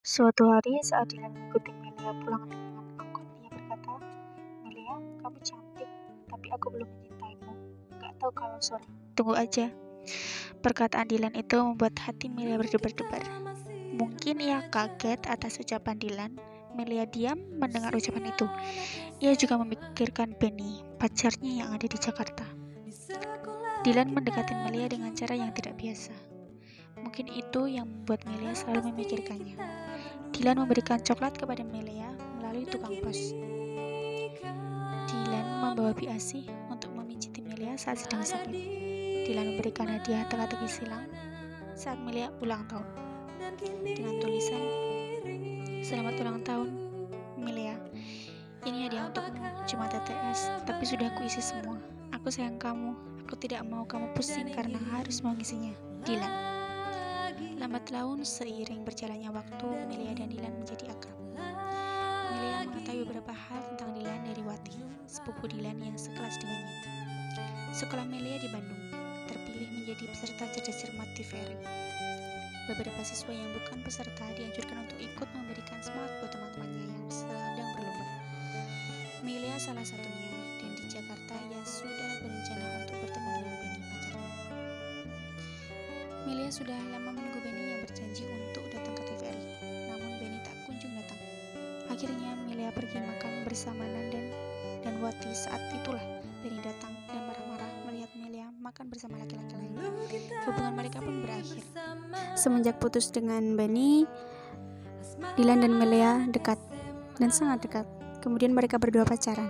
Suatu hari saat Dylan mengikuti Melia pulang dengan angkot, ia berkata, Melia, kamu cantik, tapi aku belum mencintaimu. Gak tahu kalau sore. Tunggu aja. Perkataan Dylan itu membuat hati Melia berdebar-debar. Mungkin ia kaget atas ucapan Dylan. Melia diam mendengar ucapan itu. Ia juga memikirkan Benny, pacarnya yang ada di Jakarta. Dylan mendekati Melia dengan cara yang tidak biasa. Mungkin itu yang membuat Melia selalu memikirkannya. Dylan memberikan coklat kepada Melia melalui tukang pos. Dylan membawa biasi untuk memijiti Melia saat sedang sakit. Dylan memberikan hadiah teka-teki silang saat Melia ulang tahun dengan tulisan Selamat ulang tahun, Melia. Ini hadiah untukmu, cuma TTS, tapi sudah aku isi semua. Aku sayang kamu, aku tidak mau kamu pusing karena harus mengisinya. Dylan. Lambat laun, seiring berjalannya waktu, Melia dan Dilan menjadi akrab. Melia mengetahui beberapa hal tentang Dilan dari Wati, sepupu Dilan yang sekelas dengannya. Sekolah Melia di Bandung, terpilih menjadi peserta cerdas cermat Ferry. Beberapa siswa yang bukan peserta dianjurkan untuk ikut memberikan semangat buat teman-temannya yang sedang berlomba. Melia salah satunya, dan di Jakarta ia sudah Melia sudah lama menunggu berjanji untuk datang ke TVRI, namun Benny tak kunjung datang. Akhirnya Melia pergi makan bersama Nandan dan Wati. Saat itulah Benny datang dan marah-marah melihat Melia makan bersama laki-laki lain. Hubungan mereka pun berakhir. Semenjak putus dengan Benny, Dilan dan Melia dekat dan sangat dekat. Kemudian mereka berdua pacaran.